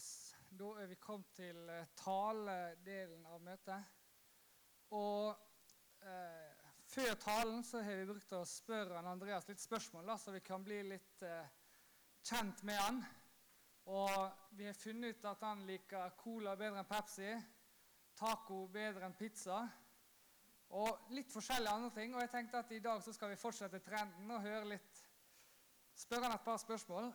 Yes. Da er vi kommet til eh, taledelen av møtet. Og eh, før talen så har vi brukt å spørre Andreas litt spørsmål, da, så vi kan bli litt eh, kjent med han. Og vi har funnet ut at han liker cola bedre enn Pepsi, taco bedre enn pizza. Og litt forskjellige andre ting. Og jeg tenkte at i dag så skal vi fortsette trenden og høre litt Spørre han et par spørsmål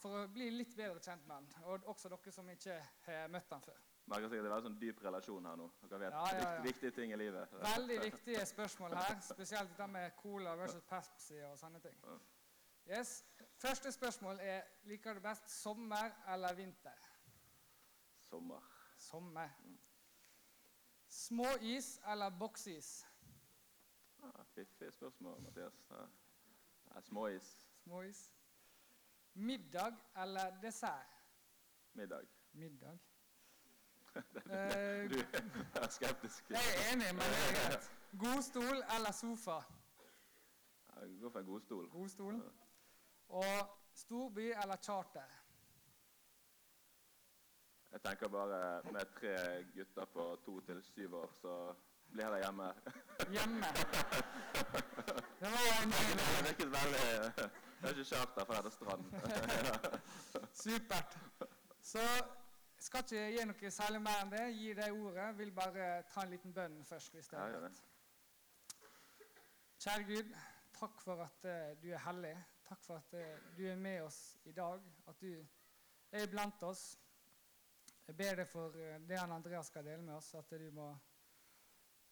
for å bli litt bedre kjent med han. Og også dere som ikke har møtt han før. Merker sikkert det er en sånn dyp relasjon her nå. Dere vet Ja, ja, ja. viktige ting i livet. Veldig viktige spørsmål her. Spesielt dette med cola versus Pepsi og sånne ting. Yes. Første spørsmål er liker du best sommer eller vinter? Sommer. Sommer. Småis eller boksis? Ja, Fiffig spørsmål, Mathias. Ja, Småis. Småis. Middag eller dessert? Middag. Middag. Eh, Du er skeptisk. jeg er enig, men det er greit. Godstol eller sofa? Jeg går for en god. Godstol. Og storby eller charter? Jeg tenker bare med tre gutter på to til syv år, så blir jeg hjemme. Hjemme. Det var en Det virket veldig Det har ikke kjørt der for denne stranden. Supert. Så jeg skal ikke gi noe særlig mer enn det. Gi deg ordet. Jeg Vil bare ta en liten bønn først. hvis det er gjør. Kjære Gud, takk for at eh, du er hellig. Takk for at eh, du er med oss i dag. At du er blant oss. Jeg ber deg for eh, det han Andreas skal dele med oss, at du må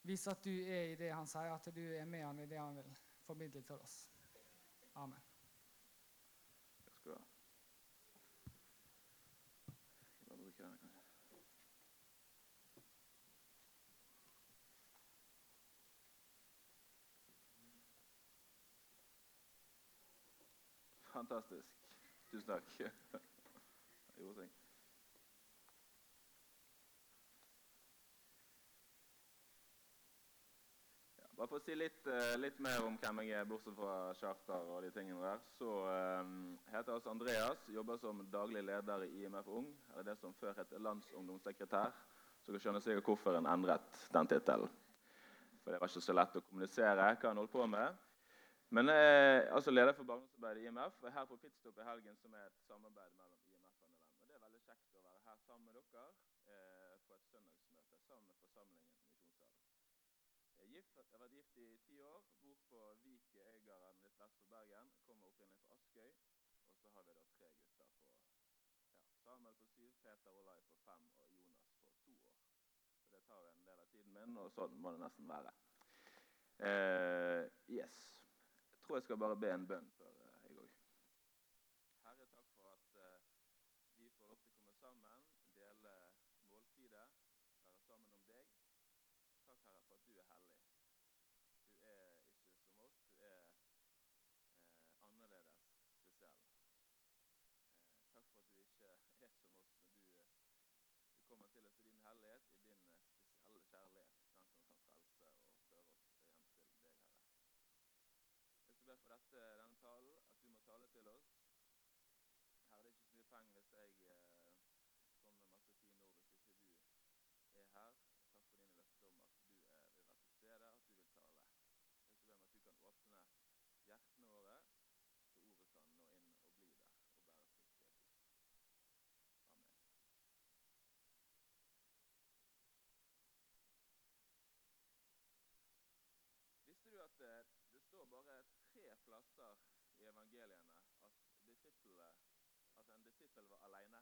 vise at du er i det han sier, at du er med han i det han vil formidle til oss. Amen. Takk skal du ha. Skal bare bruke den, kanskje. Fantastisk. Tusen takk. Ja, bare for å si litt, eh, litt mer om hvem jeg er, bortsett fra charter og de tingene der, så um, heter jeg altså Andreas, jobber som daglig leder i IMF Ung, eller det som før het landsungdomssekretær. Så dere skjønner sikkert hvorfor en endret den tittelen. For det var ikke så lett å kommunisere hva en holdt på med. Men jeg er altså leder for barnearbeidet i IMF, og er her på Pitstop i helgen, som er et samarbeid mellom IMF og NLM. Og det er veldig kjekt å være her sammen med dere eh, på et søndagsmøte sammen med forsamlingen Misjonssalen. Jeg har vært gift i ti år, bor på Vike Øygarden litt vest for Bergen. Kommer opprinnelig fra Askøy. Og så har vi da tre gutter på ja, Samuel på syv, Peter Olai på fem og Jonas på to år. Så det tar en del av tiden min, og sånn må det nesten være. Eh, yes. Tror jeg skal bare be en bønn før eh, jeg går. Herre, takk for at eh, vi får lov til å komme sammen, dele måltidet, være sammen om deg. Takk, Herre, for at du er hellig. Du er ikke som oss. Du er eh, annerledes, spesiell. Eh, takk for at du ikke er som oss, men du, eh, du kommer til oss i din hellighet, i din eh, spesielle kjærlighet, den som kan frelse og føre oss hjem til deg, Herre. Jeg skal be for dette, denne talen, at du må tale til oss. Herre, det er ikke så mye penger hvis jeg eh, kommer med masse fine ord hvis ikke du er her. Takk for dine løfter om at du er, vil være til stede, at du vil tale. Jeg skal be om at du kan åpne hjertene våre, så ordet kan nå inn og bli der og bære frukt, Jesus. Amen. Visste du at eh, det står bare tre plasser i evangeliene at disiplene, disippel var alene?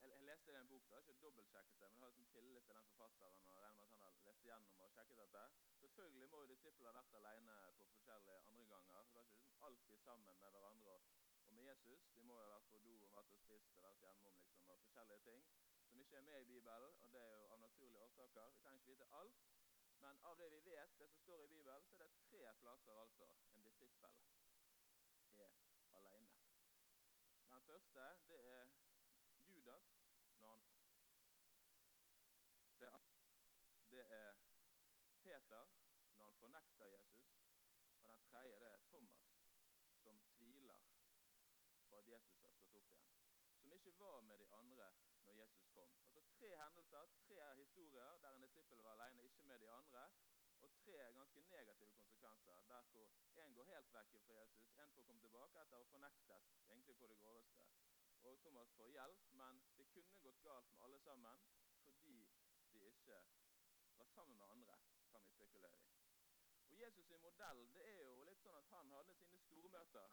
Jeg, jeg leste det i en bok, da, jeg har ikke dobbeltsjekket det, men jeg har sånn tillit til den forfatteren. og regner med at han har lest igjennom og sjekket dette. Selvfølgelig må jo disiplene ha vært alene på forskjellige andre ganger. Det var ikke liksom alltid sammen med hverandre og med Jesus. De må jo ha vært på do og vært og spist og vært hjemom liksom, og forskjellige ting som ikke er med i Bibelen. og Det er jo av naturlige årsaker. Vi trenger ikke vite alt. Men av det vi vet, det som står i Bibelen, så er det tre plasser altså en disippel Den første det er Judas når han Det det er Peter når han fornekter Jesus. Og den tredje det er Thomas som tviler på at Jesus har stått opp igjen. Som ikke var med de andre når Jesus kom. Altså Tre hendelser, tre historier der en disippel var alene, ikke med de andre. Og tre ganske negative konsekvenser der hvor gå helt vekk fra Jesus. En får komme tilbake etter å fornektes egentlig på det groveste. Og Thomas får hjelp, men det kunne gått galt med alle sammen fordi de ikke var sammen med andre, kan vi spekulere i. Og Jesus' sin modell det er jo litt sånn at han hadde sine stormøter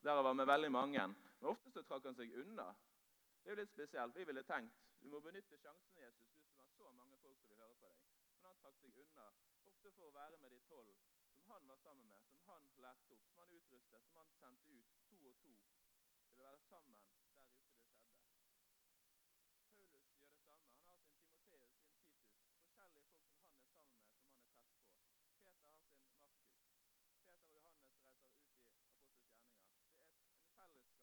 der han var med veldig mange. Men ofte så trakk han seg unna. Det er jo litt spesielt. Vi ville tenkt du må benytte sjansen, Jesus, hvis det var så mange folk som ville høre på deg. Men han trakk seg unna, ofte for å være med de tolv han var sammen med, som han lærte opp, som han utrustet, som han sendte ut to og to til å være sammen der ute det skjedde. Paulus gjør det samme. Han har sin Timoteus, sin Titus, forskjellige folk som han er sammen med, som han er tett på. Peter har sin Markus. Peter og Johannes reiser ut i Apostels gjerninger. Det er en felles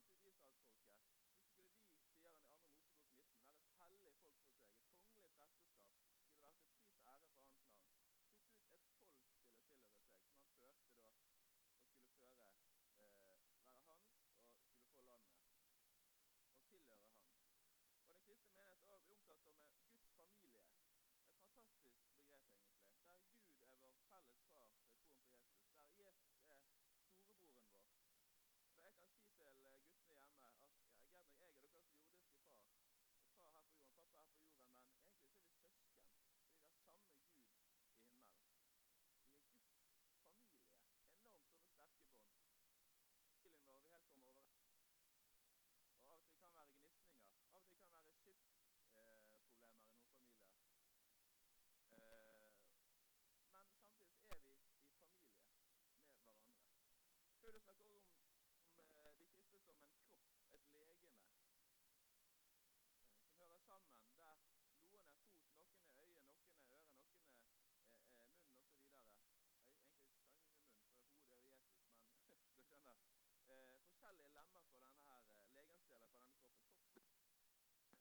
comes with you.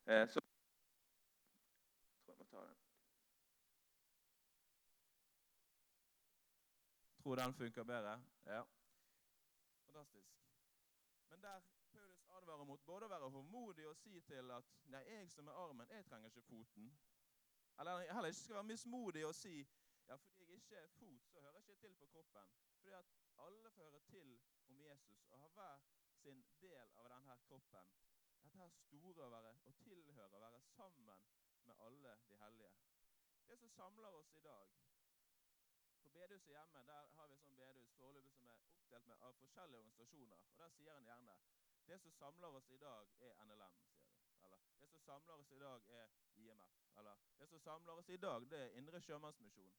Så jeg tror jeg må ta den. Tror den funker bedre? Ja. Fantastisk. Men der Paulus advarer mot både å være håndmodig og si til at nei, jeg som er armen, jeg trenger ikke foten. Eller heller ikke skal være mismodig og si ja, fordi jeg ikke er fot, så hører jeg ikke til på kroppen. Fordi at alle får høre til om Jesus og har hver sin del av denne kroppen. Dette er store å være og tilhøre, å være sammen med alle de hellige. Det som samler oss i dag På bedehuset hjemme der har vi sånn bedehus foreløpig som er oppdelt med, av forskjellige organisasjoner. og Der sier en gjerne det som samler oss i dag, er NLM. sier de. Eller det som samler oss i dag, er IMF. Eller det som samler oss i dag, det er Indre Sjømannsmisjon.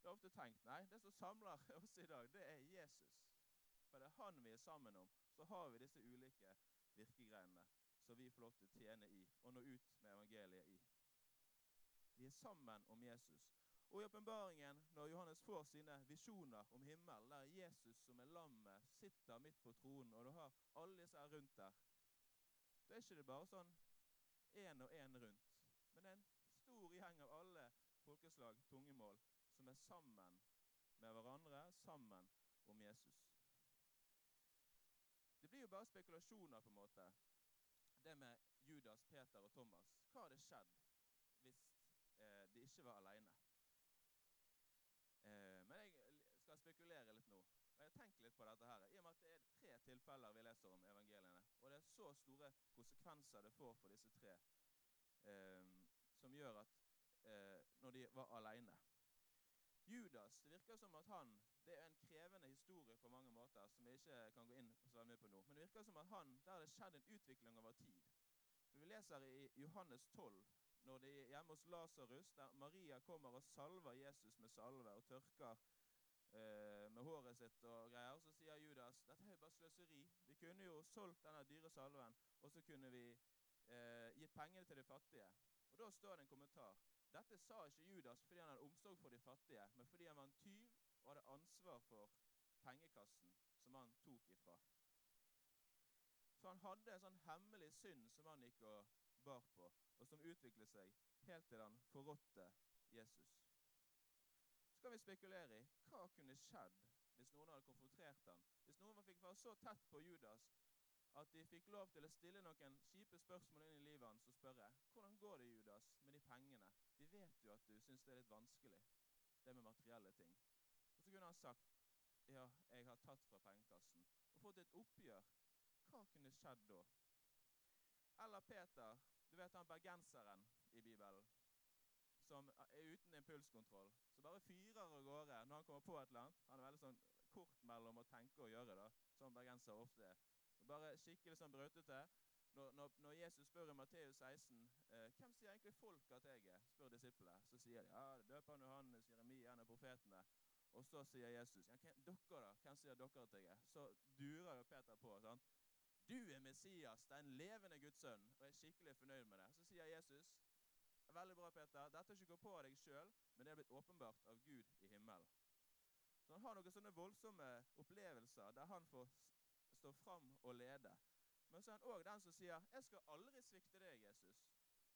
Det er ofte tenkt nei, det som samler oss i dag, det er Jesus. For det er han vi er sammen om. Så har vi disse ulike virkegreinene som vi får lov til å tjene i og nå ut med evangeliet i. Vi er sammen om Jesus. Og i åpenbaringen, når Johannes får sine visjoner om himmelen, der Jesus som er lammet sitter midt på tronen, og du har alle disse her rundt der, da er ikke det bare sånn én og én rundt. Men det er en stor gjeng av alle folkeslag, tungemål, som er sammen med hverandre, sammen om Jesus. Det blir jo bare spekulasjoner, på en måte, det med Judas, Peter og Thomas. Hva hadde skjedd hvis eh, de ikke var aleine? Eh, men jeg skal spekulere litt nå. Og Jeg tenkt litt på dette her, i og med at det er tre tilfeller vi leser om evangeliene. Og det er så store konsekvenser det får for disse tre, eh, som gjør at eh, når de var aleine Judas, det virker som at han Det er en krevende historie på mange måter som jeg ikke kan gå inn og svare på nå. Men det virker som at han, der har det skjedd en utvikling over tid. Vi leser i Johannes 12 når de er hjemme hos Lasarus, der Maria kommer og salver Jesus med salve og tørker eh, med håret sitt og greier. Så sier Judas dette er jo bare sløseri. Vi kunne jo solgt denne dyre salven, og så kunne vi eh, gitt pengene til de fattige. Og Da står det en kommentar. Dette sa ikke Judas fordi han hadde omsorg for de fattige, men fordi han var en tyv og hadde ansvar for pengekassen som han tok ifra. Så han hadde en sånn hemmelig synd som han gikk og bar på, og som utviklet seg helt til han forrådte Jesus. Så kan vi spekulere i hva kunne skjedd hvis noen hadde konfrontert ham. Hvis noen fikk være så tett på Judas at de fikk lov til å stille noen kjipe spørsmål inn i livet hans og spørre hvordan går det, Judas, med de pengene? Vi vet jo at du syns det er litt vanskelig, det med materielle ting. Så kunne han sagt ja, jeg har tatt fra pengekassen og fått et oppgjør. Hva kunne skjedd da? Eller Peter, du vet han bergenseren i Bibelen som er uten impulskontroll. Så bare fyrer av gårde når han kommer på et eller annet. Han er veldig sånn kort mellom å tenke og gjøre, da, som bergensere ofte er. Bare skikkelig sånn brøtete. Når, når, når, Jesus spør i Matteus 16 eh, hvem sier egentlig folk at jeg er, spør disiplene, så sier de ja, døperen Johannes, Jeremia, en av profetene. Og så sier Jesus ja, hvem, dere da, hvem sier dere at jeg er? Så durer jo Peter på. sant? Du er Messias, den levende Guds sønn, og jeg er skikkelig fornøyd med det. Så sier Jesus veldig bra, Peter, dette er ikke gå på deg sjøl, men det er blitt åpenbart av Gud i himmelen. Så Han har noen sånne voldsomme opplevelser der han får stå fram og lede. Men så er han òg den som sier 'Jeg skal aldri svikte deg, Jesus'.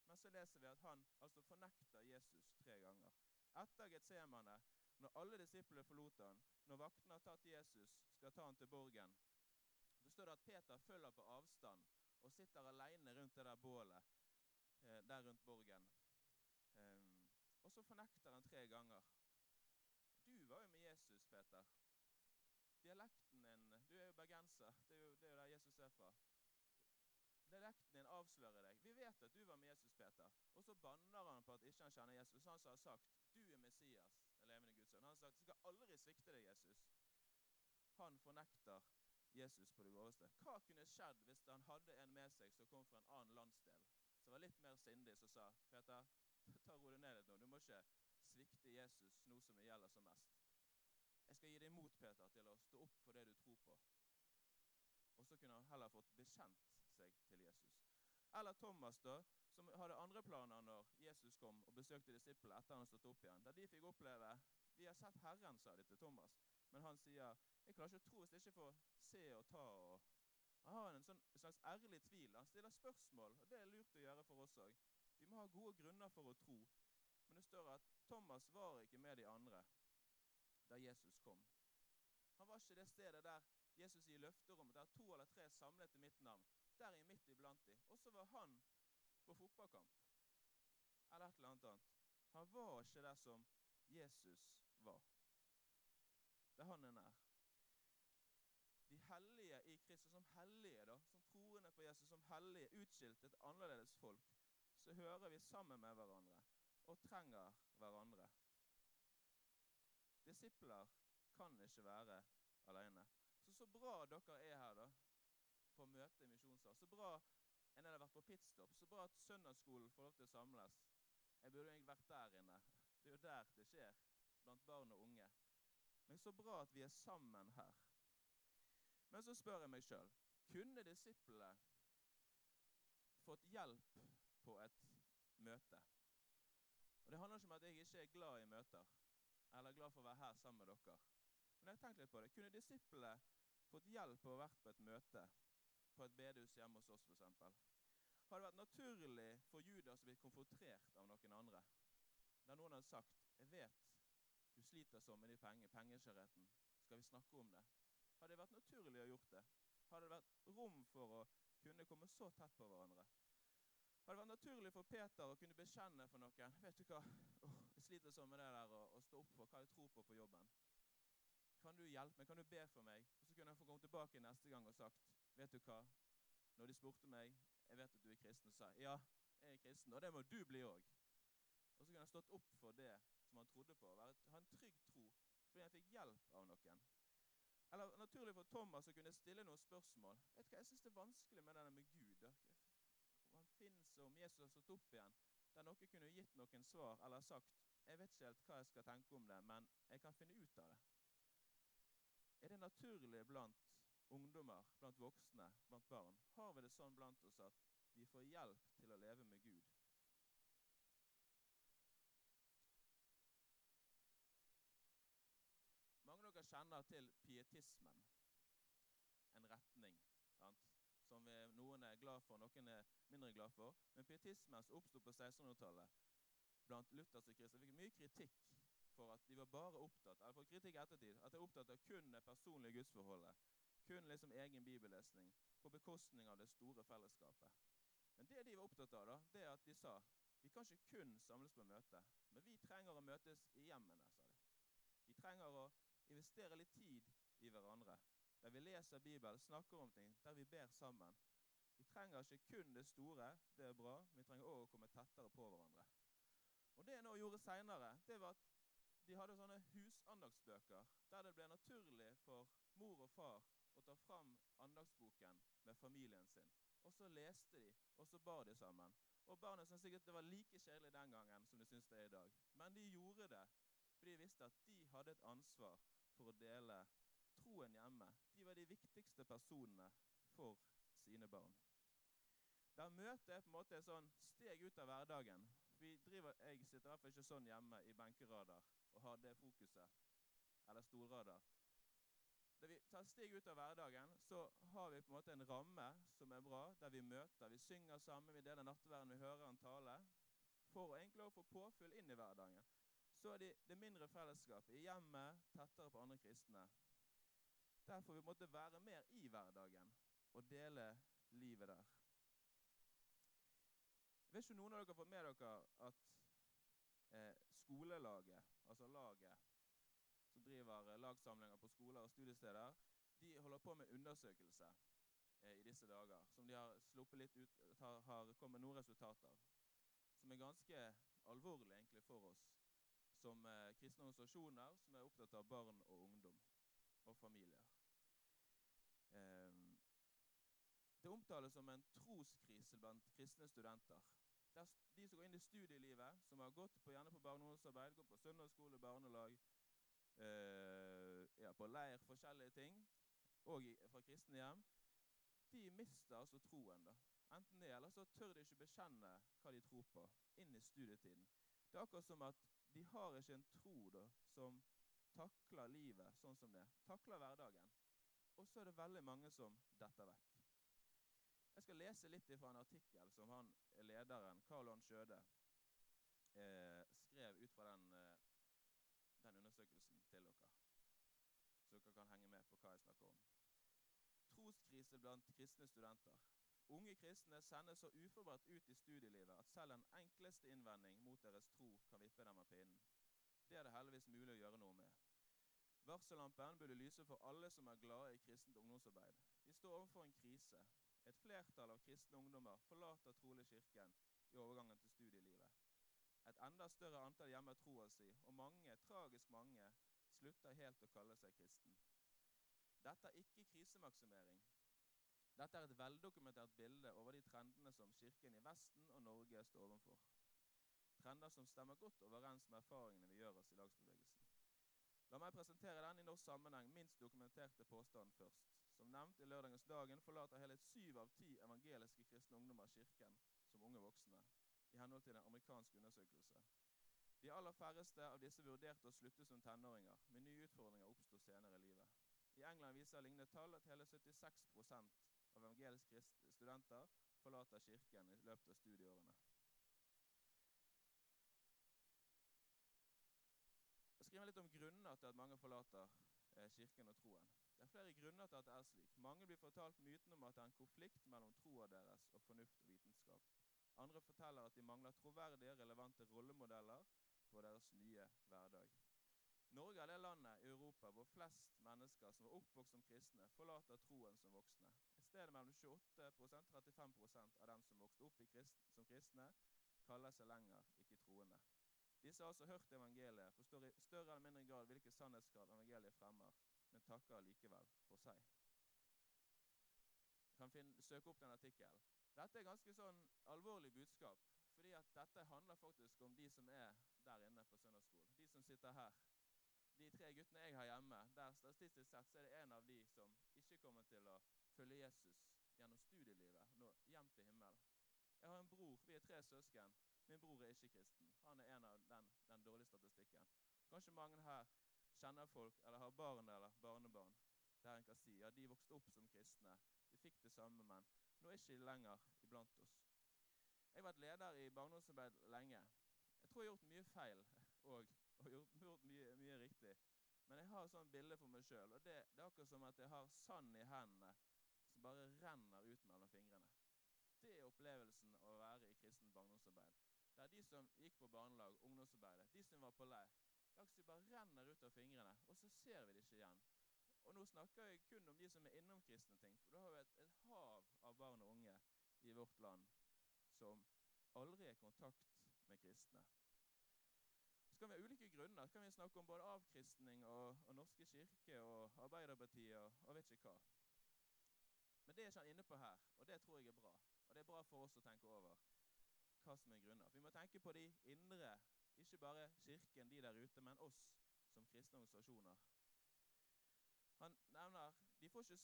Men så leser vi at han altså fornekter Jesus tre ganger. Etter Getsemane, når alle disiplene forlot han, når vaktene har tatt Jesus, skal ta han til borgen, så står det at Peter følger på avstand og sitter alene rundt det der bålet eh, der rundt borgen. Um, og så fornekter han tre ganger. Du var jo med Jesus, Peter. Dialekten din Du er jo bergenser. Det er jo, det er jo der Jesus er fra. Dialekten din avslører deg. Vi vet at du var med Jesus, Peter. Og så banner han på at ikke han kjenner Jesus. Han som har sagt 'Du er Messias, den levende Guds sønn'. Han sagt 'Jeg skal aldri svikte deg, Jesus'. Han fornekter Jesus på det groveste. Hva kunne skjedd hvis han hadde en med seg som kom fra en annen landsdel, som var litt mer sindig, som sa 'Peter, ta ro deg ned litt nå. Du må ikke svikte Jesus nå som det gjelder som mest'. Jeg skal gi deg mot, Peter, til å stå opp for det du tror på. Og så kunne han heller fått bekjent seg til Jesus. Eller Thomas, da, som hadde andre planer når Jesus kom og besøkte disiplene etter han hadde stått opp igjen. Der de fikk oppleve Vi har sett Herren, sa de til Thomas. Men han sier jeg klarer ikke å tro hvis jeg ikke får se og ta og Han har en sånn, slags ærlig tvil. Han stiller spørsmål, og det er lurt å gjøre for oss òg. Vi må ha gode grunner for å tro. Men det står at Thomas var ikke med de andre da Jesus kom. Han var ikke det stedet der Jesus gir løfter der to eller tre samlet i mitt navn. Der er jeg midt iblant de. Og så var han på fotballkamp. Eller et eller annet annet. Han var ikke der som Jesus var. Der han er nær. De hellige i Kristus, som hellige, da, som troende på Jesus, som hellige, utskilt, et annerledes folk, så hører vi sammen med hverandre og trenger hverandre. Disipler kan ikke være alene. Så så bra dere er her da, på møte i misjonssal. Så bra en har vært på pitstop. Så bra at søndagsskolen får lov til å samles. Jeg burde egentlig vært der inne. Det er jo der det skjer, blant barn og unge. Men så bra at vi er sammen her. Men så spør jeg meg sjøl kunne disiplene fått hjelp på et møte? Og Det handler ikke om at jeg ikke er glad i møter, eller glad for å være her sammen med dere. Men jeg tenkte litt på det. Kunne disiplene fått hjelp av å vært på et møte på et bedehus hjemme hos oss, f.eks.? Har det vært naturlig for Judas å bli konfrontert av noen andre? Der noen hadde sagt 'Jeg vet sliter sånn med de penger, pengeskjærheten. Skal vi snakke om det?' Hadde det vært naturlig å gjort det? Hadde det vært rom for å kunne komme så tett på hverandre? Hadde det vært naturlig for Peter å kunne bekjenne for noen 'Vet du hva, oh, jeg sliter sånn med det der å, stå opp for hva jeg tror på på jobben.' Kan du hjelpe meg? Kan du be for meg? Og så kunne jeg få komme tilbake neste gang og sagt, 'Vet du hva, når de spurte meg jeg vet at du er kristen, sa ja, jeg er kristen, og det må du bli òg. Og så kunne han stått opp for det som han trodde på, være, ha en trygg tro fordi han fikk hjelp av noen. Eller naturlig for Thomas å kunne stille noen spørsmål. Vet du hva, Jeg syns det er vanskelig med denne med Gud. Om han fins, og om Jesus har stått opp igjen. Der noen kunne gitt noen svar eller sagt jeg vet ikke helt hva jeg skal tenke om det, men jeg kan finne ut av det. Er det naturlig blant ungdommer, blant voksne, blant barn? Har vi det sånn blant oss at vi får hjelp til å leve med Gud? Mange av dere kjenner til pietismen, en retning sant? som vi, noen er glad for, noen er mindre glad for. Men pietismen som oppsto på 1600-tallet blant lutherske kristne, fikk mye kritikk for at de var bare opptatt eller for kritikk ettertid, at de er opptatt av kun det personlige gudsforholdet. Kun liksom egen bibellesning på bekostning av det store fellesskapet. Men det de var opptatt av, da, det er at de sa vi kan ikke kun samles på møte, men vi trenger å møtes i hjemmene. sa de. Vi trenger å investere litt tid i hverandre. Der vi leser Bibelen, snakker om ting, der vi ber sammen. Vi trenger ikke kun det store, det er bra, vi trenger òg å komme tettere på hverandre. Og Det jeg gjorde seinere, var at de hadde sånne husandagsbøker der det ble naturlig for mor og far å ta fram andagsboken med familien sin. Og så leste de, og så bar de sammen. Og Barna syntes sikkert det var like kjedelig den gangen som de syns det er i dag. Men de gjorde det fordi de visste at de hadde et ansvar for å dele troen hjemme. De var de viktigste personene for sine barn. Der møtet er på en måte sånn steg ut av hverdagen. Vi driver, Jeg sitter i hvert fall ikke sånn hjemme i benkerader og har det fokuset. Eller storrader. Da vi tar steg ut av hverdagen, så har vi på en måte en ramme som er bra, der vi møter, vi synger sammen, vi deler nattverden, vi hører en tale. For å egentlig få påfyll inn i hverdagen. Så er det det mindre fellesskapet i hjemmet, tettere på andre kristne. Derfor vi måtte være mer i hverdagen og dele livet der. Jeg vet ikke noen av dere har fått med dere at eh, skolelaget, altså laget som driver eh, lagsamlinger på skoler og studiesteder, de holder på med undersøkelse eh, i disse dager. Som de har sluppet litt ut, har, har kommet noen resultater. Som er ganske alvorlig egentlig for oss som eh, kristne organisasjoner som er opptatt av barn og ungdom og familier. Eh, det omtales som en troskrise blant kristne studenter. Der de som går inn i studielivet, som har gått på, gjerne på barneungdomsarbeid, gått på søndagsskole, barnelag, eh, ja, på leir, forskjellige ting, og i, fra kristne hjem, de mister altså troen. da. Enten det, eller så tør de ikke bekjenne hva de tror på, inn i studietiden. Det er akkurat som at de har ikke en tro da, som takler livet sånn som det. Takler hverdagen. Og så er det veldig mange som detter vekk. Jeg skal lese litt fra en artikkel som han lederen, Karl Johan Skjøde, eh, skrev ut fra den, eh, den undersøkelsen til dere. Så dere kan henge med på hva jeg snakker om. Troskrise blant kristne studenter. Unge kristne sendes så uforberedt ut i studielivet at selv den enkleste innvending mot deres tro kan vippe dem av pinnen. Det er det heldigvis mulig å gjøre noe med. Varsellampen burde lyse for alle som er glade i kristent ungdomsarbeid. Vi står overfor en krise. Et flertall av kristne ungdommer forlater trolig Kirken i overgangen til studielivet. Et enda større antall gjemmer troa si, og mange, tragisk mange, slutter helt å kalle seg kristen. Dette er ikke krisemaksimering. Dette er et veldokumentert bilde over de trendene som Kirken i Vesten og Norge står overfor. Trender som stemmer godt overens med erfaringene vi gjør oss i dagsbevegelsen. La meg presentere den i norsk sammenheng minst dokumenterte påstanden først. Som nevnt i lørdagens Dagen forlater hele syv av ti evangeliske kristne ungdommer Kirken som unge voksne, i henhold til en amerikansk undersøkelse. De aller færreste av disse vurderte å slutte som tenåringer, men nye utfordringer oppsto senere i livet. I England viser lignende tall at hele 76 av evangeliske studenter forlater Kirken i løpet av studieårene. Jeg skriver litt om grunner til at mange forlater eh, Kirken og troen. Det er flere grunner til at det er slik. Mange blir fortalt myten om at det er en konflikt mellom troa deres og fornuft og vitenskap. Andre forteller at de mangler troverdige, relevante rollemodeller for deres nye hverdag. Norge er det landet i Europa hvor flest mennesker som er oppvokst som kristne, forlater troen som voksne. Et det mellom 28 og 35% av dem som vokste opp kristne, som kristne, kaller seg lenger ikke troende. Disse har altså hørt evangeliet, forstår i større eller mindre grad hvilke sannhetskrav evangeliet fremmer, men takker likevel for seg. Kan finne, søke opp den artikkelen. Dette er ganske sånn alvorlig budskap, fordi at dette handler faktisk om de som er der inne på søndagsskolen. De som sitter her. De tre guttene jeg har hjemme, der statistisk sett så er det en av de som ikke kommer til å følge Jesus gjennom studielivet nå hjem til himmelen. Jeg har en bror, vi er tre søsken. Min bror er ikke kristen. Han er en av den, den dårlige statistikken. Kanskje mange her kjenner folk eller har barn eller barnebarn der en kan si ja, de vokste opp som kristne. De fikk det samme, men nå er ikke de lenger iblant oss. Jeg har vært leder i barndomsarbeid lenge. Jeg tror jeg har gjort mye feil og, og gjort, gjort mye, mye, riktig. Men jeg har et sånt bilde for meg sjøl, og det, det, er akkurat som at jeg har sand i hendene som bare renner ut mellom fingrene. Det er opplevelsen å være i kristen barndomsarbeid. Det er de som gikk på barnelag, ungdomsarbeidet, de som var på leir. Det er bare renner ut av fingrene, og så ser vi det ikke igjen. Og nå snakker jeg kun om de som er innom kristne ting. For da har vi et, et hav av barn og unge i vårt land som aldri er i kontakt med kristne. Kan vi ulike grunner. Så kan vi snakke om både avkristning og, og Norske kirke og Arbeiderpartiet og, og vet ikke hva. Men det er ikke han inne på her, og det tror jeg er bra. Og det er bra for oss å tenke over hva som er grunner. Vi må tenke på de indre, ikke bare Kirken, de der ute, men oss som kristne organisasjoner. Han nevner de, får ikke,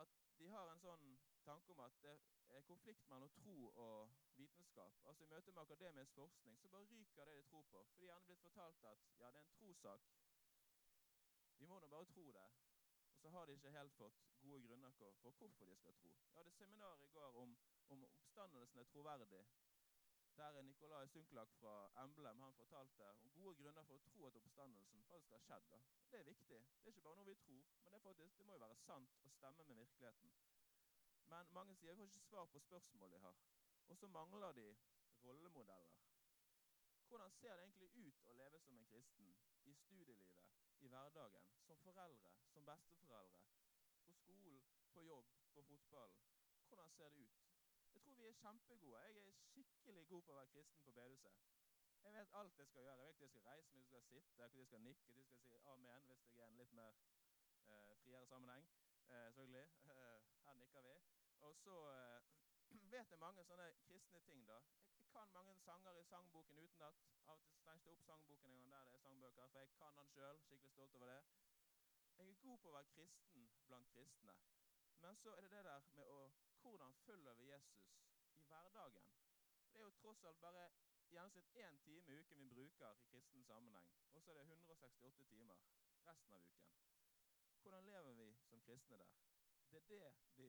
at de har en sånn tanke om at det er konflikt mellom tro og vitenskap. Altså I møte med akademisk forskning så bare ryker det de tror på. For de er blitt fortalt at ja, det er en trossak. Vi må nå bare tro det. Og så har de ikke helt fått gode grunner for hvorfor de skal tro. Jeg hadde seminar i går om, om oppstandelsen er troverdig. Der er Nikolai Sunklak fra Emblem han fortalte om gode grunner for å tro at oppstandelsen faktisk har skjedd. Det er viktig. Det er ikke bare noe vi tror, men det, faktisk, det må jo være sant og stemme med virkeligheten. Men mange sier vi får ikke svar på spørsmål de har. Og så mangler de rollemodeller. Hvordan ser det egentlig ut å leve som en kristen i studielivet, i hverdagen, som foreldre, som besteforeldre, på skolen, på jobb, på fotballen? Hvordan ser det ut? Jeg tror vi er kjempegode. Jeg er skikkelig god på å være kristen på bedehuset. Jeg vet alt jeg skal gjøre. Jeg vet hvor jeg skal reise hvor jeg skal sitte, hvor jeg skal nikke, hvor jeg skal si amen hvis jeg er en litt mer eh, friere sammenheng. Eh, selvfølgelig. Her nikker vi. Og så eh, vet jeg mange sånne kristne ting. da. Jeg, kan mange sanger i sangboken utenat. Av og til stengte jeg opp sangboken en gang der det er sangbøker, for jeg kan den sjøl. Skikkelig stolt over det. Jeg er god på å være kristen blant kristne. Men så er det det der med å hvordan følger vi Jesus i hverdagen? Det er jo tross alt bare gjennomsnitt én time i uken vi bruker i kristen sammenheng. Og så er det 168 timer resten av uken. Hvordan lever vi som kristne der? Det er det de,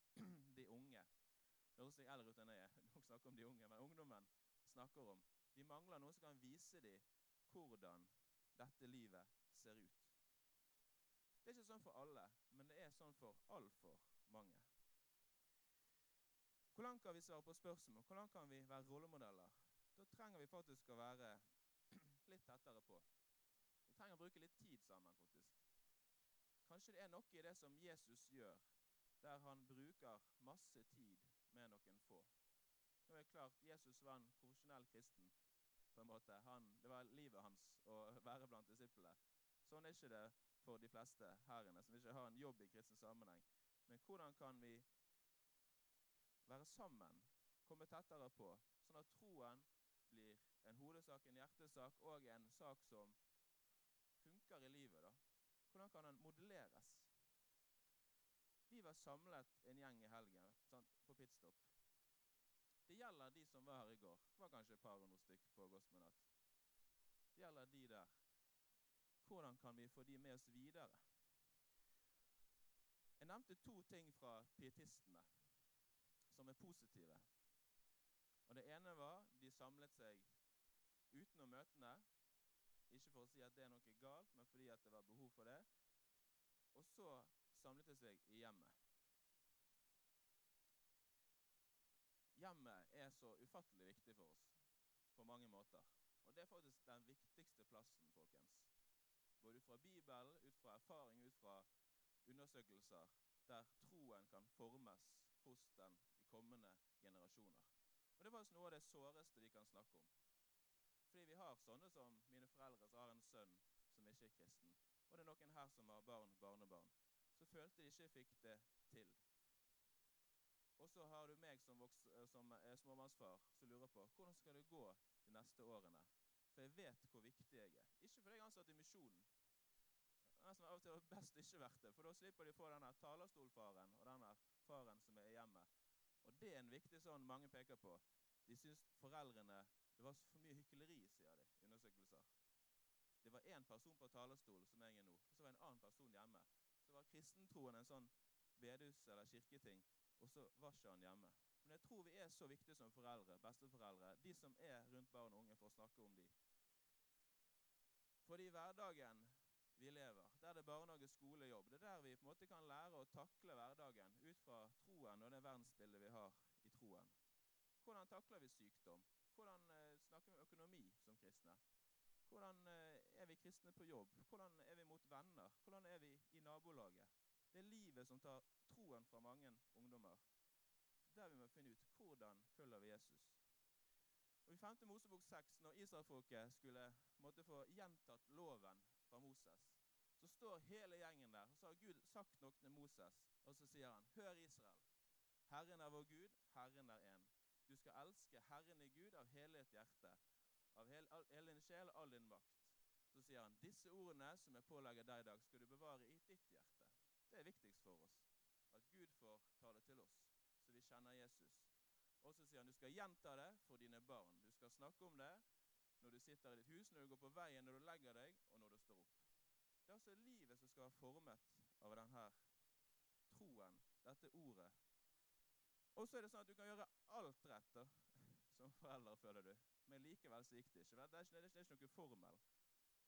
de unge høres litt eldre ut enn jeg er. Dere snakker om de unge, men ungdommen snakker om. De mangler noen som kan vise dem hvordan dette livet ser ut. Det er ikke sånn for alle, men det er sånn for altfor mange. Hvordan kan vi svare på spørsmål? Hvordan kan vi være rollemodeller? Da trenger vi faktisk å være litt tettere på. Vi trenger å bruke litt tid sammen, faktisk. Kanskje det er noe i det som Jesus gjør, der han bruker masse tid med noen få. Nå er det klart, Jesus var en profesjonell kristen. på en måte. Han, det var livet hans å være blant disiplene. Sånn er ikke det for de fleste her inne som ikke har en jobb i kristen sammenheng. Men hvordan kan vi være sammen, komme tettere på, sånn at troen blir en hodesak, en hjertesak og en sak som funker i livet? Da? Hvordan kan den modelleres? Vi var samlet en gjeng i helgen sant, på Pitstop. Det gjelder de som var her i går. Det var kanskje et par hundre stykk på Gospelnatt. Det gjelder de der. Hvordan kan vi få de med oss videre? Jeg nevnte to ting fra pietistene som er positive. Og Det ene var de samlet seg utenom møtene. Ikke for å si at det er noe galt, men fordi at det var behov for det. Og så samlet det seg i hjemmet. Hjemmet er så ufattelig viktig for oss på mange måter. Og det er faktisk den viktigste plassen, folkens. Både ut fra Bibelen, ut fra erfaring, ut fra undersøkelser, der troen kan formes hos den i kommende generasjoner. Og Det var noe av det såreste vi kan snakke om. Fordi vi har sånne som mine foreldre som har en sønn som ikke er kristen. Og det er noen her som har barn, barnebarn. Så følte de ikke fikk det til. Og så har du meg som, vokst, eh, som er småbarnsfar som lurer på hvordan skal det gå de neste årene. For jeg vet hvor viktig jeg er. Ikke fordi jeg er ansatt i misjonen. Nesten av og til best ikke vært det, for da slipper de å få denne talerstolfaren og denne faren som er i hjemmet og det er en viktig sånn mange peker på. De syns foreldrene Det var for mye hykleri, sier de undersøkelser. Det var én person på talerstolen, som jeg er nå, og så var det en annen person hjemme. Så var kristentroen en sånn bedehus- eller kirketing, og så var ikke han hjemme. Men jeg tror vi er så viktige som foreldre, besteforeldre, de som er rundt barn og unge, for å snakke om de. Fordi hverdagen vi lever. Der det er barnehage, skole, jobb. Det er der vi på en måte kan lære å takle hverdagen ut fra troen og det verdensbildet vi har. Hvordan takler vi sykdom? Hvordan eh, snakker vi økonomi som kristne? Hvordan eh, er vi kristne på jobb? Hvordan er vi mot venner? Hvordan er vi i nabolaget? Det er livet som tar troen fra mange ungdommer. Der vi må finne ut hvordan følger vi Jesus. Og I 5. Mosebok 6, når israelfolket skulle måtte få gjentatt loven fra Moses, så står hele gjengen der. og Så har Gud sagt noe til Moses, og så sier han, Hør, Israel. Herren er vår Gud, Herren er én. Du skal elske Herren i Gud av hele ditt hjerte, av hele, hele din sjel all din makt. Så sier han, disse ordene som jeg pålegger deg i dag, skal du bevare i ditt hjerte. Det er viktigst for oss. At Gud får tale til oss, så vi kjenner Jesus. Og så sier han du skal gjenta det for dine barn. Du skal snakke om det når du sitter i ditt hus, når du går på veien, når du legger deg, og når du står opp. Det er altså livet som skal være formet av denne troen, dette ordet. Og så er det sånn at du kan gjøre alt rett da, som forelder, føler du. Men likevel så gikk det ikke. Det er ikke, det ikke noe formel.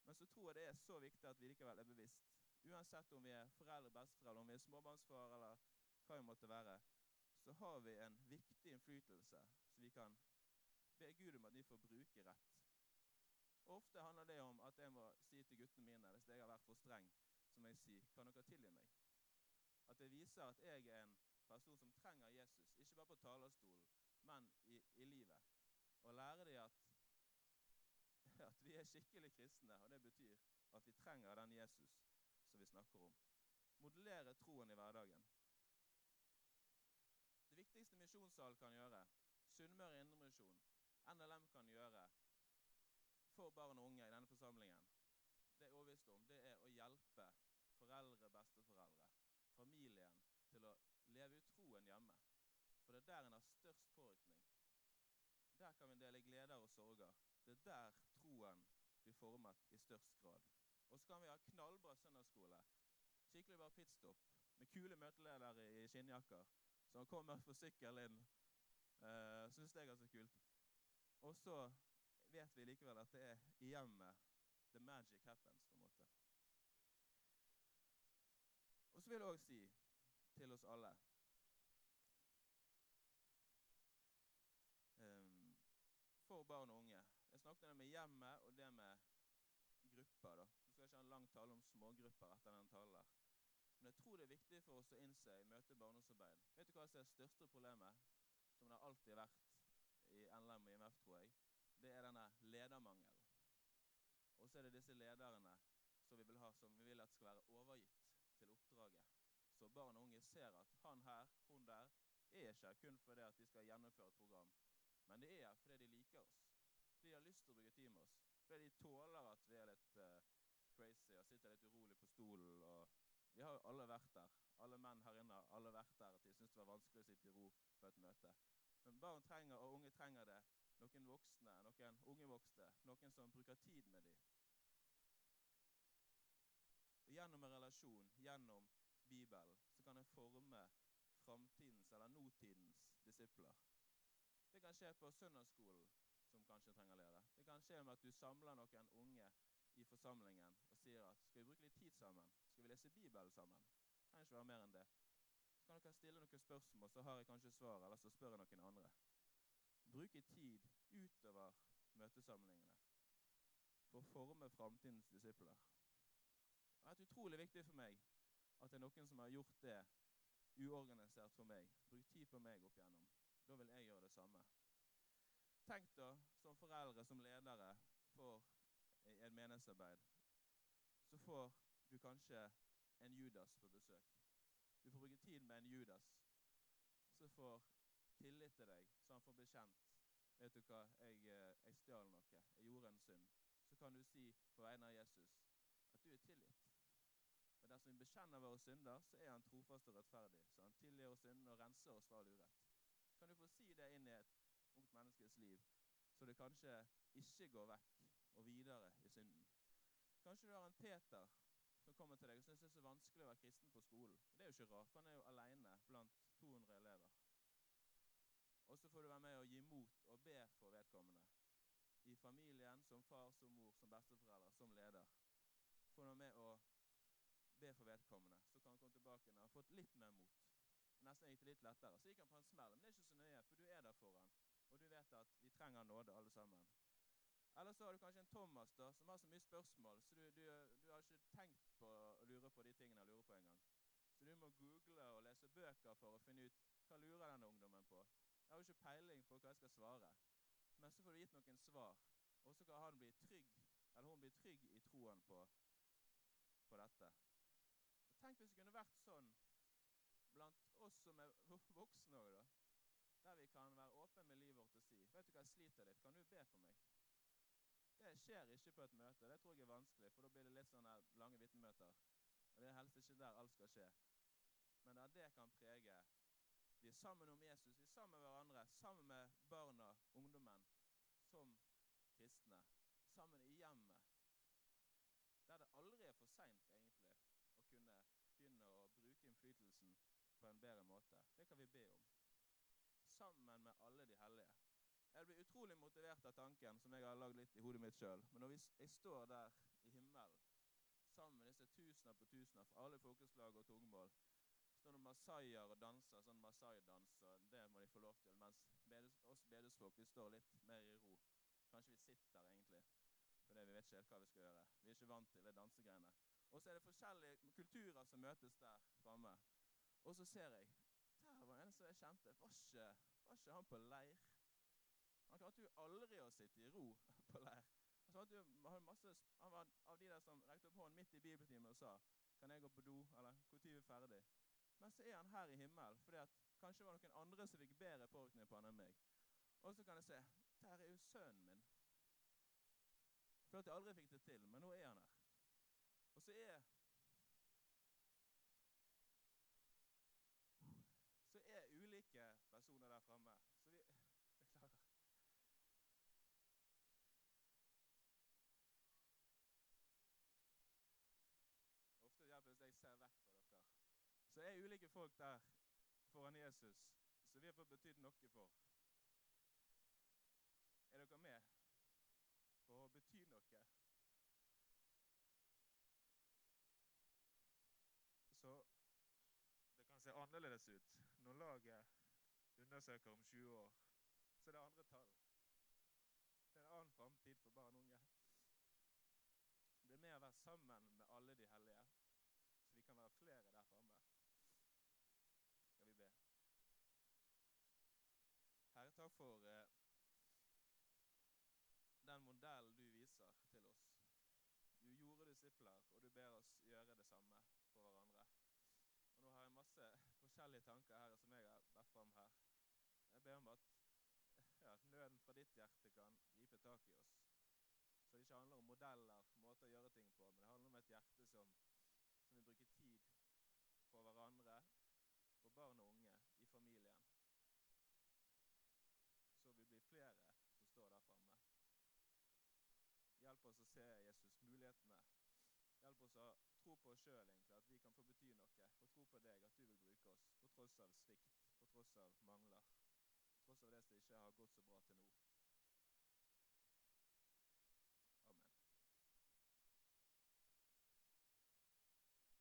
Men så tror jeg det er så viktig at vi likevel er bevisst. Uansett om vi er foreldre, besteforeldre, om vi er småbarnsfar eller hva vi måtte være, så har vi en viktig innflytelse så vi kan be Gud om at vi får bruke rett. Ofte handler det om at jeg må si til guttene mine hvis jeg har vært for streng, så må jeg si kan dere tilgi meg? At det viser at jeg er en person som trenger Jesus, ikke bare på talerstolen, men i, i livet. Og lære dem at, at vi er skikkelig kristne, og det betyr at vi trenger den Jesus som vi snakker om. Modellere troen i hverdagen. Det viktigste Misjonssal kan gjøre, Sunnmøre Indremisjon, NLM kan gjøre for barn og unge i denne forsamlingen, det er overbevist om, det er å hjelpe foreldre, besteforeldre, familien til å leve ut troen hjemme. For det er der en har størst påvirkning. Der kan vi dele gleder og sorger. Det er der troen blir formet i størst grad. Og så kan vi ha knallbra søndagsskole. Skikkelig bra pitstop med kule møteledere i skinnjakker som kommer på sykkel inn Uh, Syns det er ganske kult. Og så vet vi likevel at det er i hjemmet the magic happens, på en måte. Og så vil jeg òg si til oss alle um, For barn og unge Jeg snakket om det med hjemmet og det med grupper. da. Du skal ikke ha en lang tale om smågrupper etter den talen. Men jeg tror det er viktig for oss å innse i møte barndomsarbeid Vet du hva som er det største problemet, som det alltid har vært i NLM og IMF, tror jeg? Det er denne ledermangelen. Og så er det disse lederne som vi vil ha, som vi vil at skal være overgitt til oppdraget. Så barn og unge ser at han her, hun der, er ikke kun fordi at de skal gjennomføre et program, men det er fordi de liker oss. De har lyst til å bruke tid med oss. Fordi de tåler at vi er litt uh, crazy og sitter litt urolig på stolen. Vi har jo alle vært der. Alle menn her inne alle vært der at de syns det var vanskelig å sitte i ro på et møte. Men barn trenger, og unge trenger det. Noen voksne, noen unge voksne, noen som bruker tid med dem. Og Gjennom en relasjon, gjennom Bibelen, så kan en forme framtidens eller nåtidens disipler. Det kan skje på søndagsskolen, som kanskje trenger leder. Det kan skje med at du samler noen unge i forsamlingen og sier at skal vi bruke litt tid sammen? Skal vi lese Bibelen sammen? Det kan ikke være mer enn det. Så kan dere stille noen spørsmål, så har jeg kanskje svar, eller så spør jeg noen andre. Bruke tid utover møtesamlingene for å forme framtidens disipler. Det er utrolig viktig for meg at det er noen som har gjort det uorganisert for meg. Brukt tid på meg opp igjennom. Da vil jeg gjøre det samme. Tenk da, som foreldre, som ledere for et menighetsarbeid, så får du kanskje en Judas på besøk. Du får bruke tid med en Judas som får tillit til deg, så han får bekjent. Vet du hva, jeg, eh, jeg stjal noe. Jeg gjorde en synd. Så kan du si på vegne av Jesus at du er tilgitt. Men dersom vi bekjenner våre synder, så er han trofast og rettferdig. Så han tilgir oss synden og renser oss fra all urett. Kan du få si det inn i et ungt menneskes liv, så det kanskje ikke går vekk og videre i synden? Kanskje du har en Peter som kommer til deg og syns det er så vanskelig å være kristen på skolen. Det er jo ikke rart, for han er jo alene blant 200 elever. Og så får du være med og gi mot og be for vedkommende. I familien, som far, som mor, som besteforeldre, som leder. Får du være med og be for vedkommende, så kan han komme tilbake når han har fått litt mer mot. Nesten gikk det litt lettere. Så gikk han på en smell. Men det er ikke så nøye, for du er der for han. Og du vet at vi trenger nåde, alle sammen. Eller så har du kanskje en Thomas da, som har så mye spørsmål, så du, du, du har ikke tenkt på å lure på de tingene jeg lurer på engang. Så du må google og lese bøker for å finne ut hva lurer denne ungdommen på. Jeg har jo ikke peiling på hva jeg skal svare. Men så får du gitt noen svar, og så kan han bli trygg, eller hun bli trygg i troen på, på dette. Og tenk hvis det kunne vært sånn blant oss som er voksne òg, da. Der vi kan være åpne med livet vårt og si 'Vet du hva, jeg sliter litt. Kan du be for meg?' Det skjer ikke på et møte. Det tror jeg er vanskelig, for da blir det litt sånne lange vitnemøter. Og det er helst ikke der alt skal skje. Men der det kan prege Vi er sammen om Jesus, vi er sammen med hverandre, sammen med barna, ungdommen, som kristne. Sammen i hjemmet. Der det aldri er for seint, egentlig, å kunne begynne å bruke innflytelsen på en bedre måte. Det kan vi be om. Sammen med alle de hellige. Jeg blir utrolig motivert av tanken som jeg har lagd litt i hodet mitt sjøl. Men når jeg står der i himmelen sammen med disse tusener på tusener fra alle folkeslag og tungmål står det masaier og danser sånn masai-dans, og det må de få lov til. Mens bedes, oss bedesfolk vi står litt mer i ro. Kanskje vi sitter egentlig, fordi vi vet ikke helt hva vi skal gjøre. Vi er ikke vant til det dansegreiene. Og så er det forskjellige kulturer som møtes der framme. Og så ser jeg Der var en som jeg kjente. Var ikke, var ikke han på leir? Han klarte jo aldri å sitte i ro på leir. Han, han, masse, han var av de der som rekte opp hånden midt i bibeltimen og sa Kan jeg gå på do? Eller når er vi ferdig? Men så er han her i himmelen, fordi at kanskje det var noen andre som fikk bedre påvirkning på han enn meg. Og så kan jeg se Der er jo sønnen min. Føler at jeg aldri fikk det til, men nå er han her. Og så er Så er ulike personer der framme. Så vi Beklager. Ofte hjelper det hvis jeg ser vekk fra dere. Så er ulike folk der foran Jesus, som vi har fått betydd noe for. Er dere med på å bety noe? Så det kan se annerledes ut. Når laget undersøker om 20 år, så er det andre tall. Det er en annen framtid for barn og unge. Det er med å være sammen med alle de hellige, så vi kan være flere der framme. Skal vi be. Herre, takk for eh, den modellen du viser til oss. Du gjorde disipler, og du ber oss gjøre det samme for hverandre. Og Nå har jeg masse forskjellige tanker her som jeg har vært fram her. Ber om at ja, nøden fra ditt hjerte kan gripe tak i oss. Så det ikke handler om modeller, måter å gjøre ting på, men det handler om et hjerte som, som vil bruke tid på hverandre, på barn og unge, i familien. Så vi blir flere som står der framme. Hjelp oss å se Jesus mulighetene. Hjelp oss å tro på oss sjøl, at vi kan få bety noe. Og tro på deg, at du vil bruke oss, på tross av svikt, på tross av mangler på tross av det som ikke har gått så bra til nå.